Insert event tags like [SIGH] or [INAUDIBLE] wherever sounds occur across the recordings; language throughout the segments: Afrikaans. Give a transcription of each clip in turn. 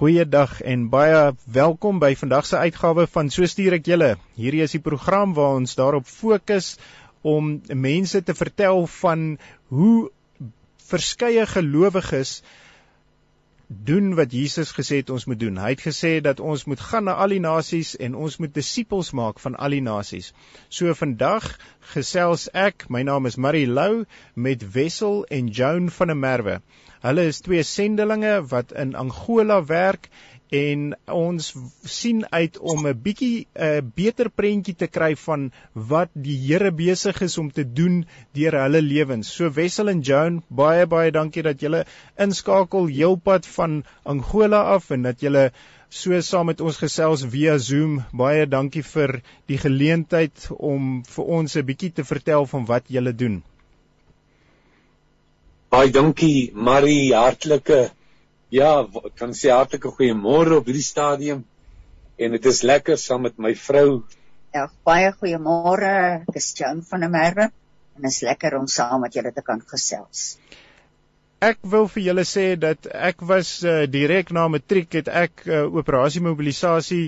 Goeiedag en baie welkom by vandag se uitgawe van So stuur ek julle. Hierdie is die program waar ons daarop fokus om mense te vertel van hoe verskeie gelowiges doen wat Jesus gesê het ons moet doen. Hy het gesê dat ons moet gaan na al die nasies en ons moet disippels maak van al die nasies. So vandag gesels ek, my naam is Marie Lou met Wessel en Joan van der Merwe. Hulle is twee sendelinge wat in Angola werk en ons sien uit om 'n bietjie 'n uh, beter prentjie te kry van wat die Here besig is om te doen deur hulle lewens. So Wessel en Joan, baie baie dankie dat julle inskakel heelpad van Angola af en dat julle so saam met ons gesels via Zoom. Baie dankie vir die geleentheid om vir ons 'n bietjie te vertel van wat julle doen. Baie dankie Marie, hartlike ja, kan sê hartlike goeiemôre op hierdie stadium. En dit is lekker saam met my vrou. Ja, baie goeiemôre. Ek is Joan van der Merwe en is lekker om saam met julle te kan gesels. Ek wil vir julle sê dat ek was uh, direk na matriek het ek uh, operasie mobilisasie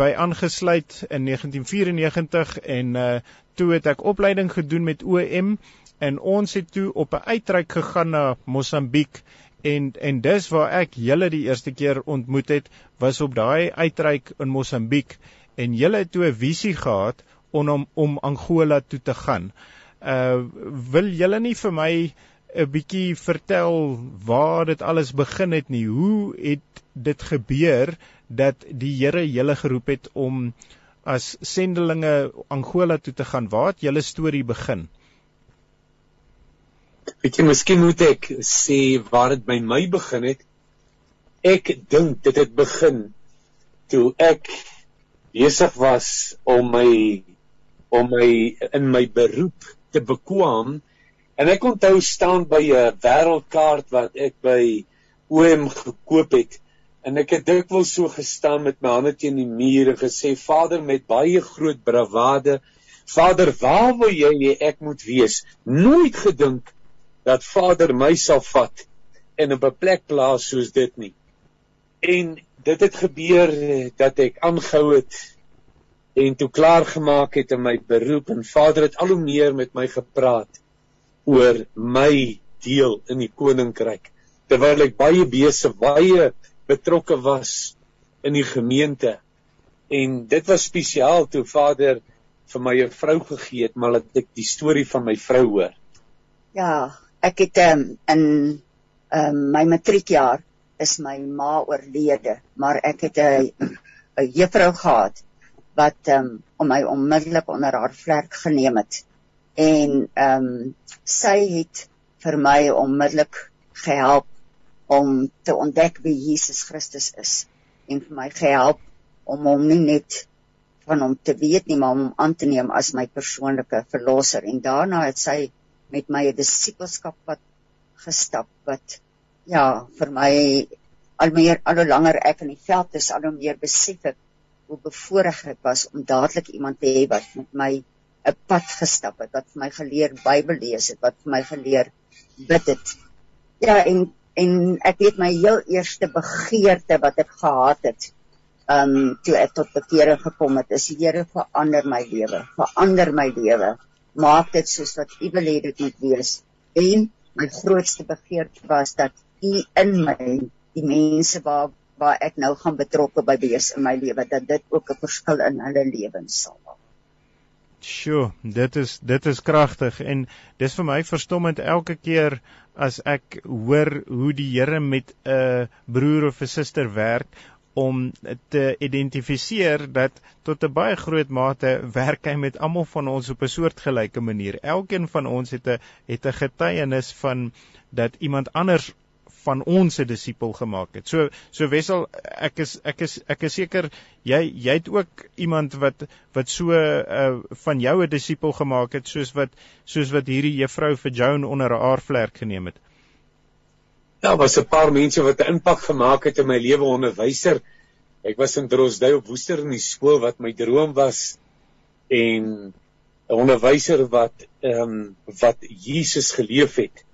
by aangesluit in 1994 en uh, toe het ek opleiding gedoen met OM en ons het toe op 'n uitreik gegaan na Mosambiek en en dis waar ek julle die eerste keer ontmoet het was op daai uitreik in Mosambiek en julle het toe 'n visie gehad om om, om Angola toe te gaan. Uh wil julle nie vir my 'n bietjie vertel waar dit alles begin het nie? Hoe het dit gebeur dat die Here julle geroep het om as sendelinge Angola toe te gaan? Waar het julle storie begin? Weet jy, miskien moet ek sê waar dit by my begin het. Ek dink dit het begin toe ek besig was om my om my in my beroep te bekwam. En ek onthou staan by 'n wêreldkaart wat ek by OM gekoop het. En ek het dikwels so gestaan met my hande teen die muur en gesê Vader met baie groot bravade Vader waar wil jy hê ek moet wees? Nooit gedink dat Vader my sal vat en op 'n plek plaas soos dit nie. En dit het gebeur dat ek aangehou het en toe klaar gemaak het in my beroep en Vader het al hoe meer met my gepraat oor my deel in die koninkryk terwyl ek baie besig baie betrokke was in die gemeente en dit was spesiaal toe Vader vir my 'n vrou gegee het maar dat ek die storie van my vrou hoor. Ja, ek het um, in um, my matriekjaar is my ma oorlede, maar ek het 'n 'n juffrou gehad wat um, om my onmiddellik onder haar vlerk geneem het. En ehm um, sy het vir my onmiddellik gehelp om te ontdek wie Jesus Christus is en vir my gehelp om hom nie net van hom te weet nie, maar om hom aan te neem as my persoonlike verlosser. En daarna het sy met my 'n disipelskap wat gestap wat ja vir my al meer al hoe langer ek in die veld is al hoe meer besef ek hoe bevoorreg ek was om dadelik iemand te hê wat met my 'n pad gestap het wat vir my geleer Bybel lees het wat vir my geleer bid het. Ja en en ek weet my heel eerste begeerte wat ek gehad het um toe ek tot bekering gekom het is die Here verander my lewe verander my lewe maak dit soos wat u wil hê dit moet wees. En my grootste begeerte was dat u in my die mense waar waar ek nou gaan betrokke by wees in my lewe dat dit ook 'n verskil in hulle lewens sal maak. Sjoe, dit is dit is kragtig en dis vir my verstommend elke keer as ek hoor hoe die Here met 'n broer of 'n suster werk om te identifiseer dat tot 'n baie groot mate werk hy met almal van ons op 'n soortgelyke manier. Elkeen van ons het 'n het 'n getuienis van dat iemand anders van ons 'n disipel gemaak het. So so Wessel, ek is ek is ek is seker jy jy het ook iemand wat wat so uh, van jou 'n disipel gemaak het soos wat soos wat hierdie juffrou vir Joan onder haar vlerk geneem het. Ja, was 'n paar mense wat 'n impak gemaak het in my lewe onderwyser. Ek was in Drosdale op Woester in die skool wat my droom was en 'n onderwyser wat ehm um, wat Jesus geleef het.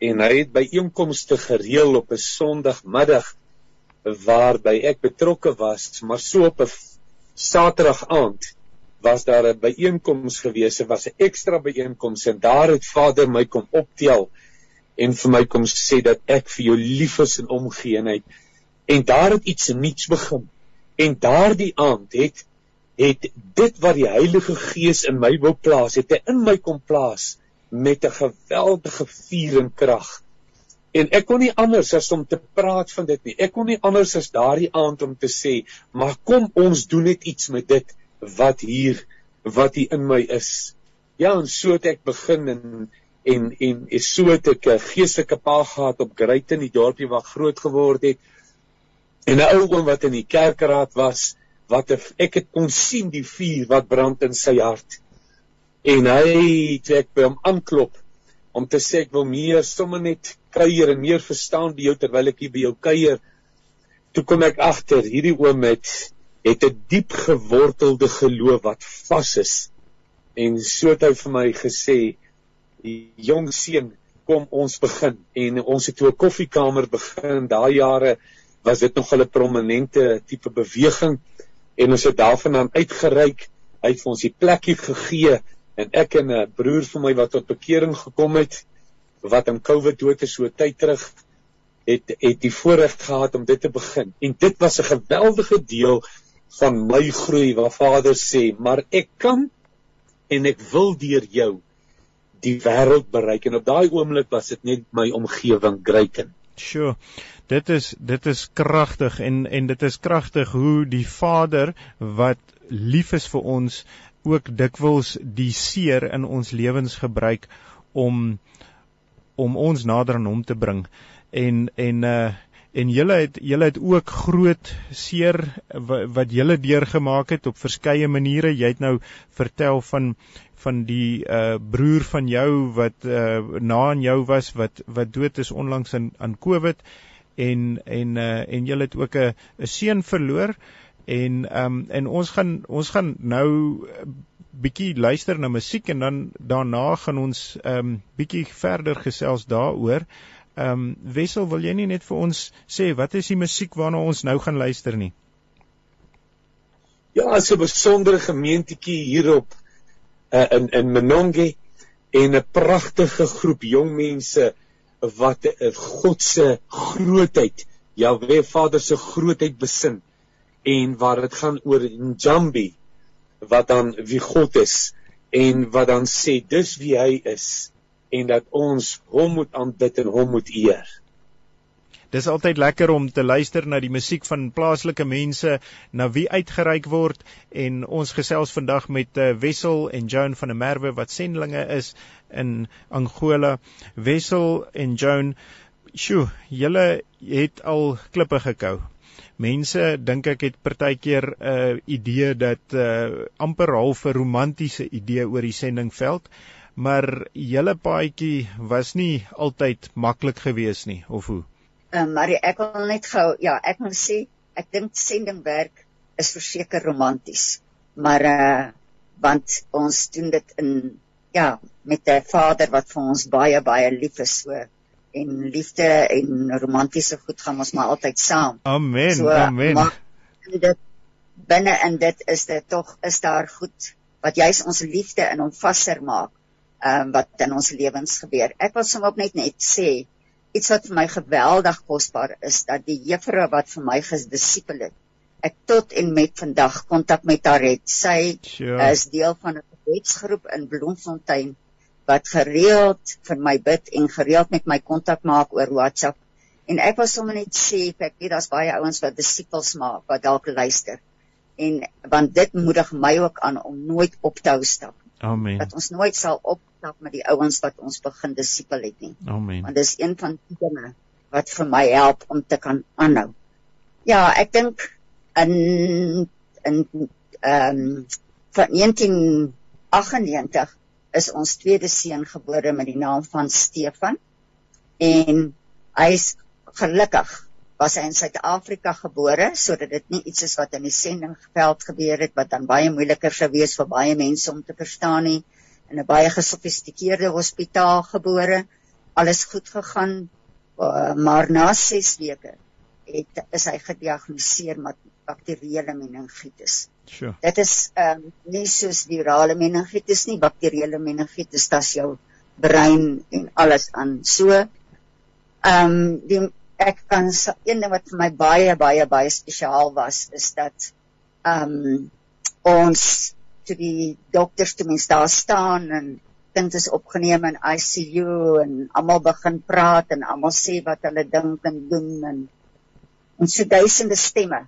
En hy het by einkomste gereël op 'n Sondagmiddag waarby ek betrokke was, maar so op 'n Saterdag aand was daar 'n byeenkoms gewees, 'n ekstra byeenkoms en daar het Vader my kom optel en vir my kom sê dat ek vir jou lief is en omgee en hy en daar het iets nuuts begin. En daardie aand het het dit wat die Heilige Gees in my wou plaas, het hy in my kom plaas met 'n geweldige vuur en krag. En ek kon nie anders as om te praat van dit nie. Ek kon nie anders as daardie aand om te sê, maar kom ons doen net iets met dit wat hier wat hier in my is. Ja, en so het ek begin en en en is so het ek 'n geestelike pa gehad op Greyten, die dorpie waar groot geword het. En 'n ou oom wat in die kerkraad was, wat ek het kon sien die vuur wat brand in sy hart. En hy toe ek by hom aanklop om te sê ek wil meer sommer net kuier en meer verstaan by jou terwyl ek hier by jou kuier. Toe kom ek agter hierdie oom het het 'n diep gewortelde geloof wat vas is. En so het hy vir my gesê, "Jong seun, kom ons begin." En ons het toe 'n koffiekamer begin. Daai jare was dit nog 'n prominente tipe beweging en ons het daarvandaan uitgereik. Hy het vir ons die plekkie gegee en ek en 'n broer van my wat tot bekering gekom het wat in COVID dood is so tyd terug het het die voorreg gehad om dit te begin en dit was 'n geweldige deel van my groei waar Vader sê maar ek kan en ek wil deur jou die wêreld bereik en op daai oomblik was dit net my omgewing Greyken. Sjoe. Dit is dit is kragtig en en dit is kragtig hoe die Vader wat lief is vir ons ook dikwels die seer in ons lewens gebruik om om ons nader aan hom te bring. En en uh en julle het julle het ook groot seer wat, julle deurgemaak het op verskeie maniere. Jy het nou vertel van van die uh broer van jou wat uh na aan jou was wat wat dood is onlangs in aan Covid en en uh en jy het ook 'n 'n seun verloor en ehm um, en ons gaan ons gaan nou bietjie luister na musiek en dan daarna gaan ons ehm um, bietjie verder gesels daaroor. Ehm um, Wessel, wil jy nie net vir ons sê wat is die musiek waarna ons nou gaan luister nie? Ja, as 'n besondere gemeentetjie hierop uh, in in Menonge en 'n pragtige groep jong mense wat uh, God se grootheid, Jahwe Vader se grootheid besin en waar dit gaan oor Njambi wat dan wie God is en wat dan sê dis wie hy is en dat ons hom moet aanbid en hom moet eer. Dis altyd lekker om te luister na die musiek van plaaslike mense na wie uitgereik word en ons gesels vandag met uh, Wessel en Joan van der Merwe wat sendlinge is in Angola. Wessel en Joan, sjoe, julle het al klippe gekou. Mense dink ek het partykeer 'n uh, idee dat uh, amper half 'n romantiese idee oor die sendingveld, maar julle paadjie was nie altyd maklik geweest nie, of hoe? Ehm uh, maar ek wil net gou ja, ek moet sê ek dink sendingwerk is verseker romanties. Maar uh want ons doen dit in ja, met 'n vader wat vir ons baie baie lief is so en liefde en romantiese goed gaan ons maar altyd saam. Amen. So, amen. Maar dit binne in dit is dit tog is daar goed wat juis ons liefde in hom vasser maak. Ehm um, wat in ons lewens gebeur. Ek wil sommer net net sê iets wat vir my geweldig kosbaar is dat die juffrou wat vir my gedisipel het ek tot en met vandag kontak met haar het. Sy sure. is deel van 'n gebedsgroep in Bloemfontein wat gereeld vir my bid en gereeld met my kontak maak oor WhatsApp. En ek wil sommer net sê, ek weet daar's baie ouens wat disippels maak wat dalk luister. En want dit moedig my ook aan om nooit op te hou stap. Amen. Dat ons nooit sal opstap met die ouens wat ons begin disipel het nie. Amen. Want dis een van die dinge wat vir my help om te kan aanhou. Ja, ek dink in in ehm um, van 1998 is ons tweede seun gebore met die naam van Stefan en hy's gelukkig was hy in Suid-Afrika gebore sodat dit nie iets is wat in die sendingveld gebeur het wat dan baie moeiliker sou wees vir baie mense om te verstaan nie in 'n baie gesofistikeerde hospitaal gebore alles goed gegaan uh, maar na 6 weke het is hy gediagnoseer met bakterieële meningitis. Sure. Dit is ehm um, nie soos virale meningitis nie, bakterieële meningitis, is jou brein en alles aan. So ehm um, die ek kan een ding wat vir my baie baie baie spesiaal was is dat ehm um, ons toe die dokters toe mens daar staan en kind is opgeneem in ICU en almal begin praat en almal sê wat hulle dink en doen en ons so duisende stemme.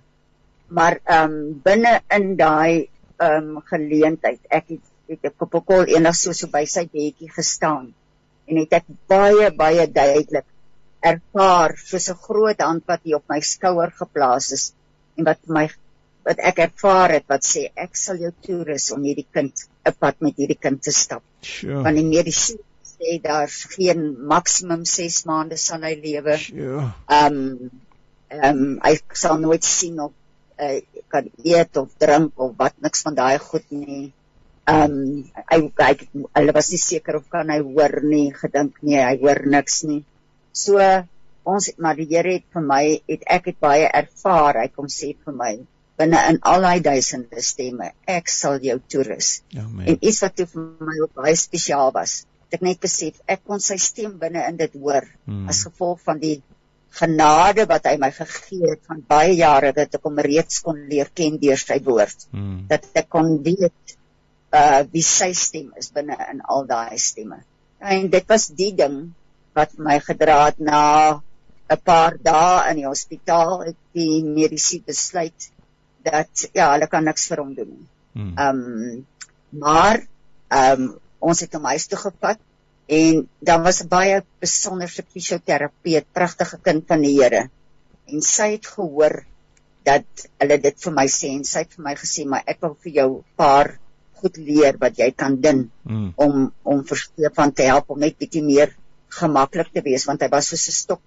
Maar ehm um, binne in daai ehm um, geleentheid, ek het het ek op 'n kol eendag so so by sy bedjie gestaan en het ek baie baie duidelik ervaar soos 'n groot hand wat hier op my skouer geplaas is en wat my wat ek ervaar het wat sê ek sal jou toerus om hierdie kind 'n pad met hierdie kind te stap. Sure. Want die mediese sê daar's geen maksimum 6 maande sal hy lewe. Sure. Ehm um, ehm um, hy sal nooit sien of uh, kan eet of drink of wat niks van daai goed nie. Ehm um, hy kyk hulle was nie seker of kan hy hoor nie, gedink nee, hy hoor niks nie. So ons maar die Here het vir my het ek het baie ervaar. Hy kom sê vir my binne in al daai duisende stemme, ek sal jou toerus. Amen. En iets wat toe vir my ook baie spesiaal was, het ek net besef ek kon sy stem binne in dit hoor Hmm. as gevolg van die genade wat hy my gegee het van baie jare dat ek hom reeds kon leer ken deur sy woord Hmm. dat ek kon weet uh wie sy stem is binne in al daai stemme. En dit was die ding wat my gedra het na 'n paar dae in die hospitaal het die mediese besluit dat ja, hulle kan niks vir hom doen nie. Hmm. Ehm um, maar ehm um, ons het hom huis toe gevat en dan was 'n baie besonderse fisioterapeut, pragtige kind van die Here. En sy het gehoor dat hulle dit vir my sê en sy het vir my gesê maar ek wil vir jou 'n paar goed leer wat jy kan doen Hmm. om om vir Stefan te help om net bietjie meer gemaklik te wees want hy was soos 'n stok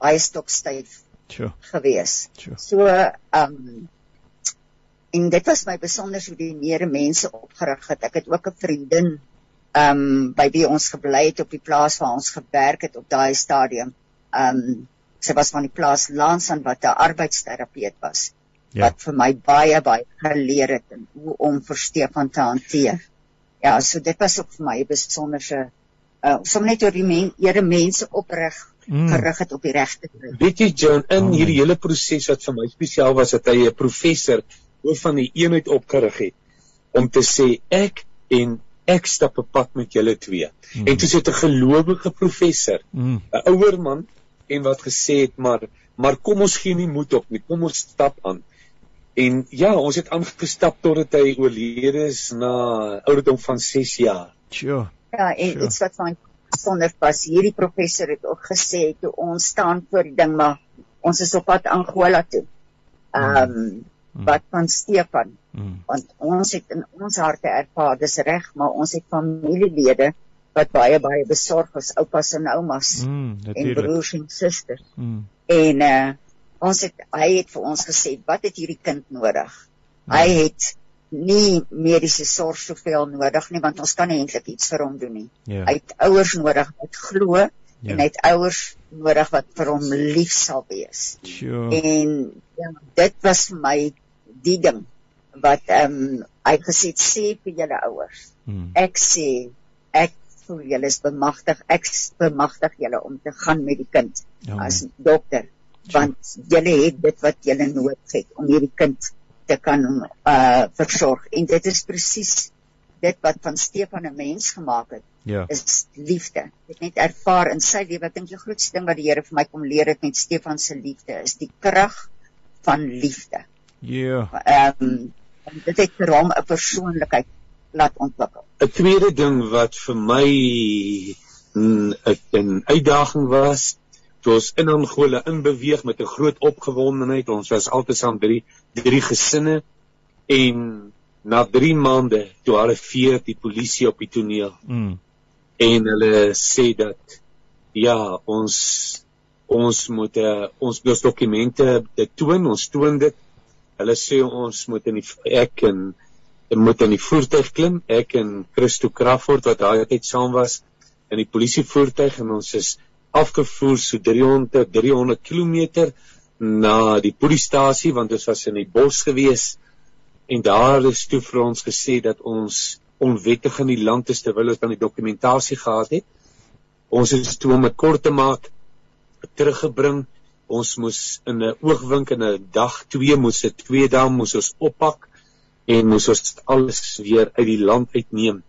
baie stokstyf Sure. gewees. Sure. So ehm um, en dit was my besonder hoe die Here mense opgerig het. Ek het ook 'n vriendin ehm um, by wie ons gebly het op die plaas waar ons gewerk het op daai stadium. Ehm um, sy was van die plaas Lansan wat 'n arbeidsterapeut was Ja. wat vir my baie baie geleer het hoe om vir Stefan te hanteer. Ja, so dit was ook vir my 'n besonderse uh som net oor die men, Here mense oprig Mm. gerig het op die regte pad. Weet jy John, in Amen. hierdie hele proses wat vir my spesiaal was dat hy 'n professor hoof van die eenheid opgerig het om te sê ek en ek stap 'n pad met julle twee. Mm. En toe sit 'n gelowige professor, Mm. 'n ouer man en wat gesê het maar maar kom ons gee nie moed op nie. Kom ons stap aan. En ja, ons het aangestap totdat hy oorlede is na ouderdom van 6 jaar. Sure. Ja, en Sure. iets wat van sonder pas hierdie professor het ook gesê toe ons staan voor die ding maar ons is op pad Angola toe. Ehm um, Mm. wat van Stefan Mm. want ons het in ons harte ervaar dis reg maar ons het familielede wat baie baie besorg is oupas en oumas Mm. en broers en susters Mm. en uh ons het hy het vir ons gesê wat het hierdie kind nodig hy het nie mediese sorg soveel nodig nie want ons kan nie eintlik iets vir hom doen nie Ja. hy het ouers nodig wat glo Ja. en hy het ouers nodig wat vir hom lief sal wees Sure. en ja, dit was vir my die ding wat ehm um, hy gesê het sê vir julle ouers Mm. ek sê ek voel julle is bemagtig ek bemagtig julle om te gaan met die kind Amen. as dokter want julle het dit wat julle nodig het om hierdie kind te kan uh versorg en dit is presies dit wat van Stefan 'n mens gemaak het Ja. is liefde. Ek het net ervaar in sy lewe, ek dink die grootste ding wat die Here vir my kom leer het met Stefan se liefde is die krag van liefde. Ja. Ehm um, en dit het vir hom 'n persoonlikheid laat ontwikkel. 'n Tweede ding wat vir my 'n uitdaging was, toe ons in Angola inbeweeg met 'n groot opgewondenheid. Ons was altesaam drie drie gesinne en na 3 maande toe arriveer die polisie op die toneel Mm. en hulle sê dat ja, ons ons moet uh, ons ons dokumente toon, ons toon dit. Hulle sê ons moet in die ek en moet in die voertuig klim, ek en Christo Crawford wat daai tyd saam was in die polisievoertuig en ons is afgevoer so 300 300 km na die polisiestasie want ons was in die bos gewees en daar is toe vir ons gesê dat ons onwettig in die land is terwyl ons dan die dokumentasie gehad het. Ons is toe om dit kort te maak teruggebring. Ons moes in 'n oogwink in 'n dag 2 moes dit 2 dae moes ons oppak en moes ons alles weer uit die land uitneem.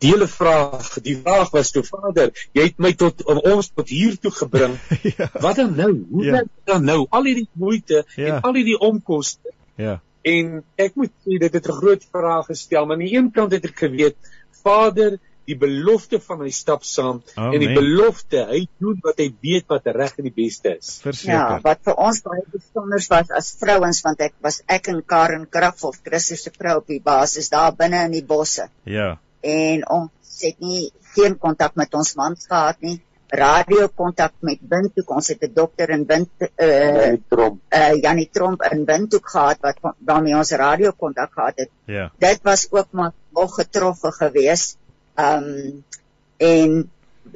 Die hele vraag, die vraag was toe Vader, jy het my tot ons tot hier toe gebring. [LAUGHS] ja. Wat dan nou? Hoe ja. dan nou? Al hierdie moeite ja. en al hierdie omkoste. Ja. En ek moet sê dit het 'n groot vraag gestel, maar aan die een kant het ek geweet, Vader, die belofte van hy stap saam oh, en die man. belofte hy doen wat hy weet wat reg en die beste is. Verseker. Ja, wat vir ons baie besonder was as vrouens want ek was ek en Karen Kraghof, Christus se vrou op die basis daar binne in die bosse. Ja. En ons het nie geen kontak met ons mans gehad nie. Radio kontak met Windhoek. Ons het 'n dokter in Wind uh Janie Tromp. Uh Janie Tromp in Windhoek gehad wat waarmee ons radio kontak gehad het. Ja. Dit was ook maar nog getroffe geweest Ehm um, en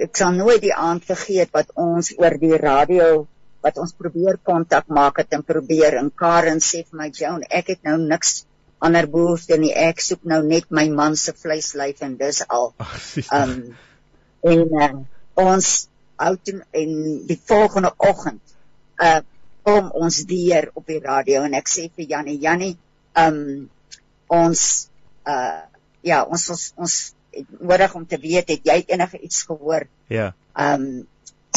ek sal nooit die aand vergeet wat ons oor die radio wat ons probeer kontak maak het en probeer en Karen sê vir my Joan ek het nou niks ander behoefte nie ek soek nou net my man se vleislyf en dis al. [LAUGHS] Ehm um, en uh, ons uit en die volgende oggend uh kom ons weer op die radio en ek sê vir Jannie Jannie ehm um, ons uh ja ons ons ons nodig om te weet het jy enige iets gehoor? Ja. Ehm um,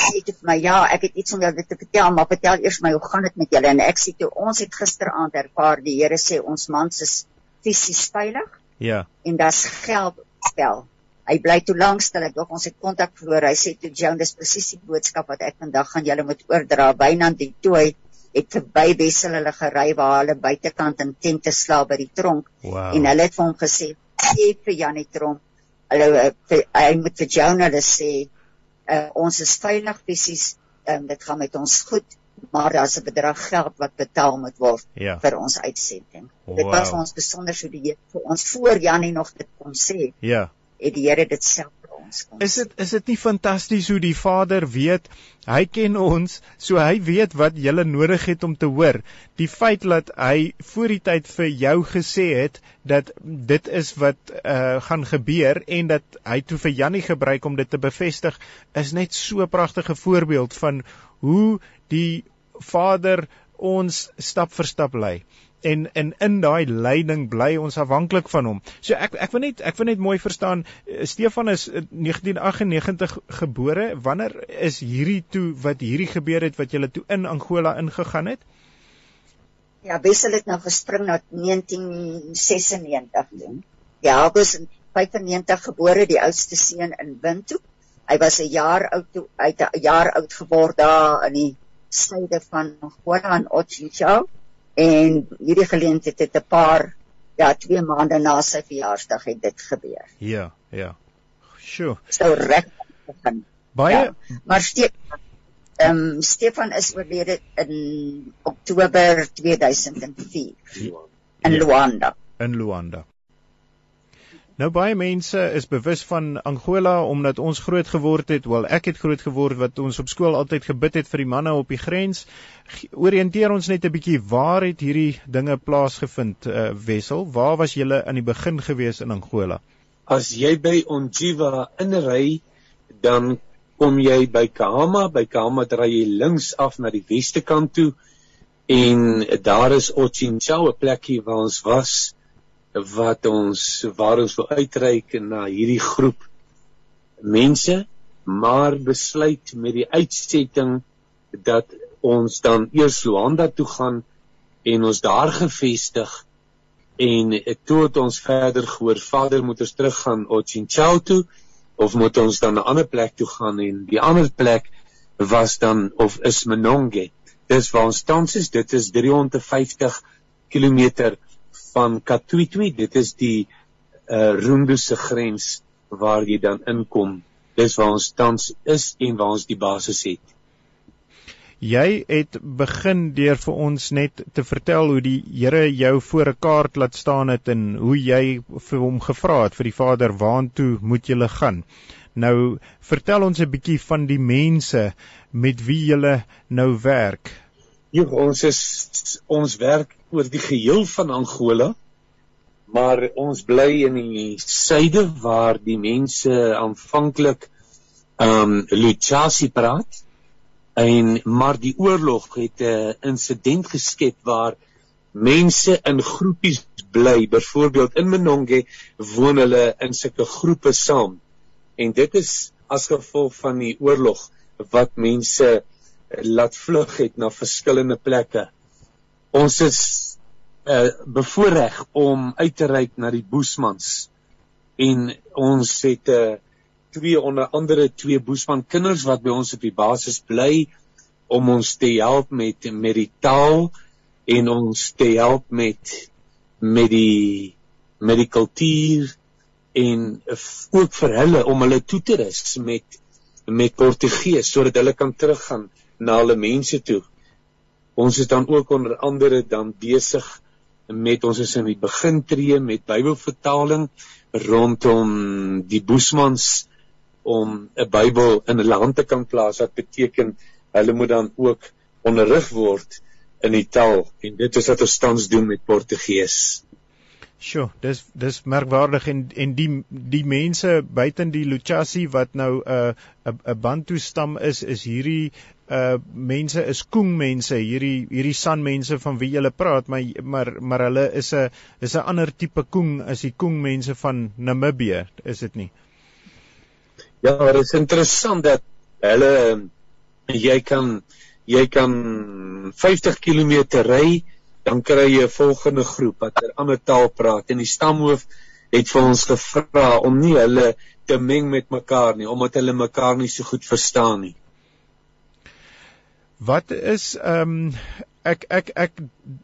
sê dit vir my ja, ek het iets om jou te vertel, maar vertel eers my hoe gaan dit met julle? En ek sê toe ons het gisteraand ervaar die Here sê ons mans is fisies veilig. Ja. En daar's geld stel. Hy bly toe lank stil. Ek dink ons het kontak verloor. Hy sê toe Joan, dis presies die boodskap wat ek vandag gaan julle moet oordra. Wynand die tooi het verby Wessel hulle gery waar hulle buitekant in tente slaap by die tronk. Wow. En hulle het vir hom gesê, "Gee vir Janie Tronk hulle eh, hy moet vir Jonah hulle sê uh, ons is veilig fisies um, dit gaan met ons goed maar daar's 'n bedrag geld wat betaal moet word ja. vir ons uitsending wow. dit was vir ons besonder so die Here vir ons voor Janie nog dit kon sê ja het die Here dit self kan. Is dit is dit nie fantasties hoe die Vader weet, hy ken ons, so hy weet wat jy nodig het om te hoor. Die feit dat hy voor die tyd vir jou gesê het dat dit is wat uh gaan gebeur en dat hy toe vir Jannie gebruik om dit te bevestig, is net so 'n pragtige voorbeeld van hoe die Vader ons stap vir stap lei en en in daai leiding bly ons afhanklik van hom. So ek ek wil net ek wil net mooi verstaan Stefan is 1998 gebore. Wanneer is hierdie toe wat hierdie gebeur het wat jy toe in Angola ingegaan het? Ja, Wessel het nou gespring na 1996 doen. Ja, hy was in 95 gebore, die oudste seun in Windhoek. Hy was 'n jaar oud toe uit 'n jaar oud geword daar in die suide van Angola in Otjicho en hierdie geleentheid het 'n paar ja, 2 maande na sy verjaarsdag het dit gebeur. Ja, ja. Sjoe. So reg begin. Baie ja, maar Stefan ehm um, Stefan is oorlede in Oktober 2004 in ja. Luanda. In Luanda. Nou baie mense is bewus van Angola omdat ons groot geword het, wel ek het groot geword wat ons op skool altyd gebid het vir die manne op die grens. Orienteer ons net 'n bietjie waar het hierdie dinge plaasgevind uh, Wessel? Waar was julle aan die begin gewees in Angola? As jy by Onjiva inry, dan kom jy by Kahama, by Kahama ry jy links af na die weste kant toe en daar is Ochinchau, 'n plekkie waar ons was wat ons waar ons wil uitreik na hierdie groep mense maar besluit met die uitsetting dat ons dan eers Luanda toe gaan en ons daar gevestig en toe het ons verder gehoor Vader moet ons teruggaan Ochinchau toe of moet ons dan 'n ander plek toe gaan en die ander plek was dan of is Menonge dis waar ons tans is. Dit is 350 km van Katwitwi, dit is die uh Roendose grens waar jy dan inkom. Dis waar ons tans is en waar ons die basis het. Jy het begin deur vir ons net te vertel hoe die Here jou voor 'n kaart laat staan het en hoe jy vir hom gevra het vir die Vader waantoe moet jy gaan. Nou vertel ons 'n bietjie van die mense met wie jy nou werk. Ja, ons is ons werk oor die geheel van Angola. Maar ons bly in die suide waar die mense aanvanklik ehm um, Luchasi praat. En maar die oorlog het 'n insident geskep waar mense in groepies bly. Byvoorbeeld in Menonge woon hulle in sulke groepe saam. En dit is as gevolg van die oorlog wat mense laat vlug het na verskillende plekke. Ons is uh bevoorreg om uit te reik na die Boesmans en ons het uh twee onder andere twee Boesman kinders wat by ons op die basis bly om ons te help met met die taal en ons te help met met die met die kultuur en ook vir hulle om hulle toe te rus met met Portugees sodat hulle kan teruggaan na hulle mense toe. Ons is dan ook onder andere dan besig met ons is in die begintree met Bybelvertaling rondom die Boesmans om 'n Bybel in hulle hande kan plaas wat beteken hulle moet dan ook onderrig word in die taal en dit is wat ons tans doen met Portugees. Sjoe, dis dis merkwaardig en en die die mense buiten die Luchasi wat nou 'n uh, 'n 'n Bantu stam is, is hierdie uh mense is koeng mense. Hierdie hierdie san mense van wie jy praat maar maar maar hulle is 'n is 'n ander tipe koeng as die koeng mense van Namibië. Is dit nie? Ja dit is interessant dat hulle jy kan jy kan 50 km ry dan kry jy 'n volgende groep wat 'n ander taal praat. En die stamhoof het vir ons gevra om nie hulle te meng met mekaar nie omdat hulle mekaar nie so goed verstaan nie Wat is ehm um, ek ek ek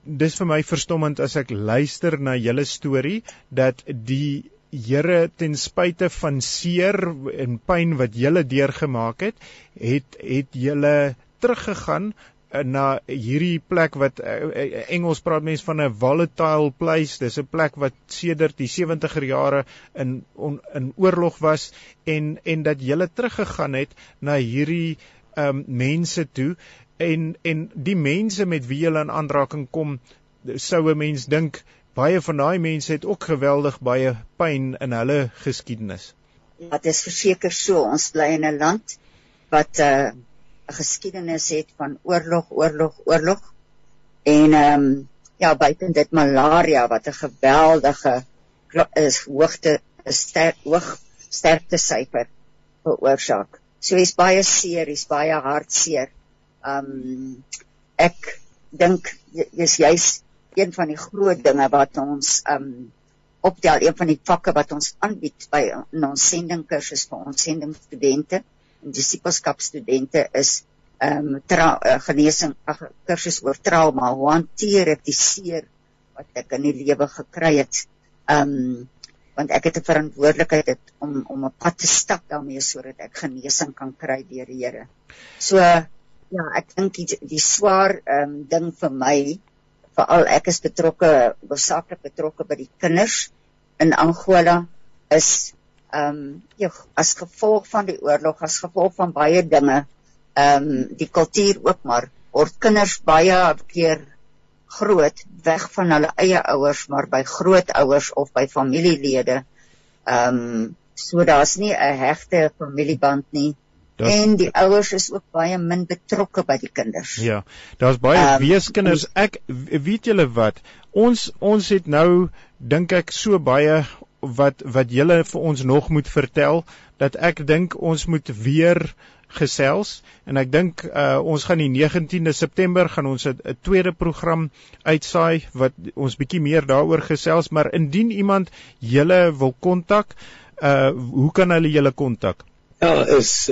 dis vir my verstommend as ek luister na julle storie dat die Here ten spyte van seer en pyn wat julle deurgemaak het, het het julle teruggegaan eh, na hierdie plek wat uh, Engels praat mense van 'n volatile place. Dis 'n plek wat sedert die 70er jare in on, in oorlog was en en dat jy teruggegaan het na hierdie um, mense toe en en die mense met wie hulle in aanraking kom sou 'n mens dink baie van daai mense het ook geweldig baie pyn in hulle geskiedenis. Ja, dit is verseker so. Ons bly in 'n land wat uh, 'n uh, geskiedenis het van oorlog, oorlog, oorlog. En ehm um, ja, buiten dit malaria wat 'n geweldige is hoogte sterk hoog sterkte syfer veroorsaak. So is baie seer, is baie hartseer. Um ek dink dis juis een van die groot dinge wat ons um optel, een van die vakke wat ons aanbied by ons sendingkursus vir ons sendingstudente en disipelskapstudente is um tra, uh, genesing ag kursus oor trauma, hoe hanteer ek die seer wat ek in die lewe gekry het. Um want ek het 'n verantwoordelikheid het om om 'n pad te stap daarmee sodat ek genesing kan kry deur die Here. So Ja, ek dink die, die swaar ehm um, ding vir my, veral ek is betrokke, hoofsaaklik betrokke by die kinders in Angola is ehm um, ja, as gevolg van die oorlog, as gevolg van baie dinge, ehm um, die kultuur ook maar word kinders baie keer groot weg van hulle eie ouers maar by grootouers of by familielede. Ehm um, so daar's nie 'n hegte familieband nie. Das, en die ouers is ook baie min betrokke by die kinders. Ja, daar's baie um, weeskinders. Ek weet julle wat, ons ons het nou dink ek so baie wat wat julle vir ons nog moet vertel dat ek dink ons moet weer gesels en ek dink uh, ons gaan die 19de September gaan ons 'n tweede program uitsaai wat ons bietjie meer daaroor gesels maar indien iemand julle wil kontak uh hoe kan hulle julle kontak? Ja, is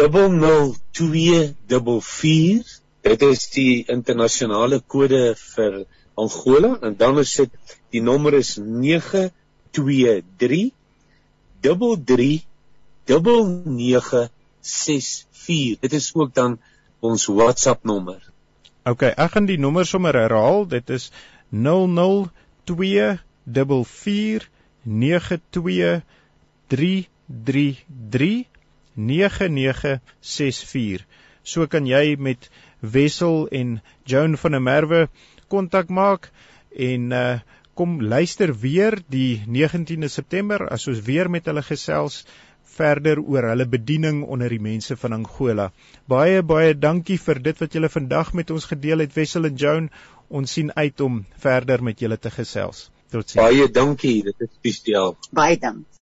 00244 dit is die internasionale kode vir Angola en dan is dit die nommer is 923 339964 dit is ook dan ons WhatsApp nommer OK ek gaan die nommer sommer herhaal. Dit is 00244 92333 9964. So kan jy met Wessel en Joan van der Merwe kontak maak en uh kom luister weer die 19de September as ons weer met hulle gesels verder oor hulle bediening onder die mense van Angola. Baie baie dankie vir dit wat julle vandag met ons gedeel het Wessel en Joan. Ons sien uit om verder met julle te gesels. Totsiens. Baie dankie, dit is spesiaal. Baie dankie.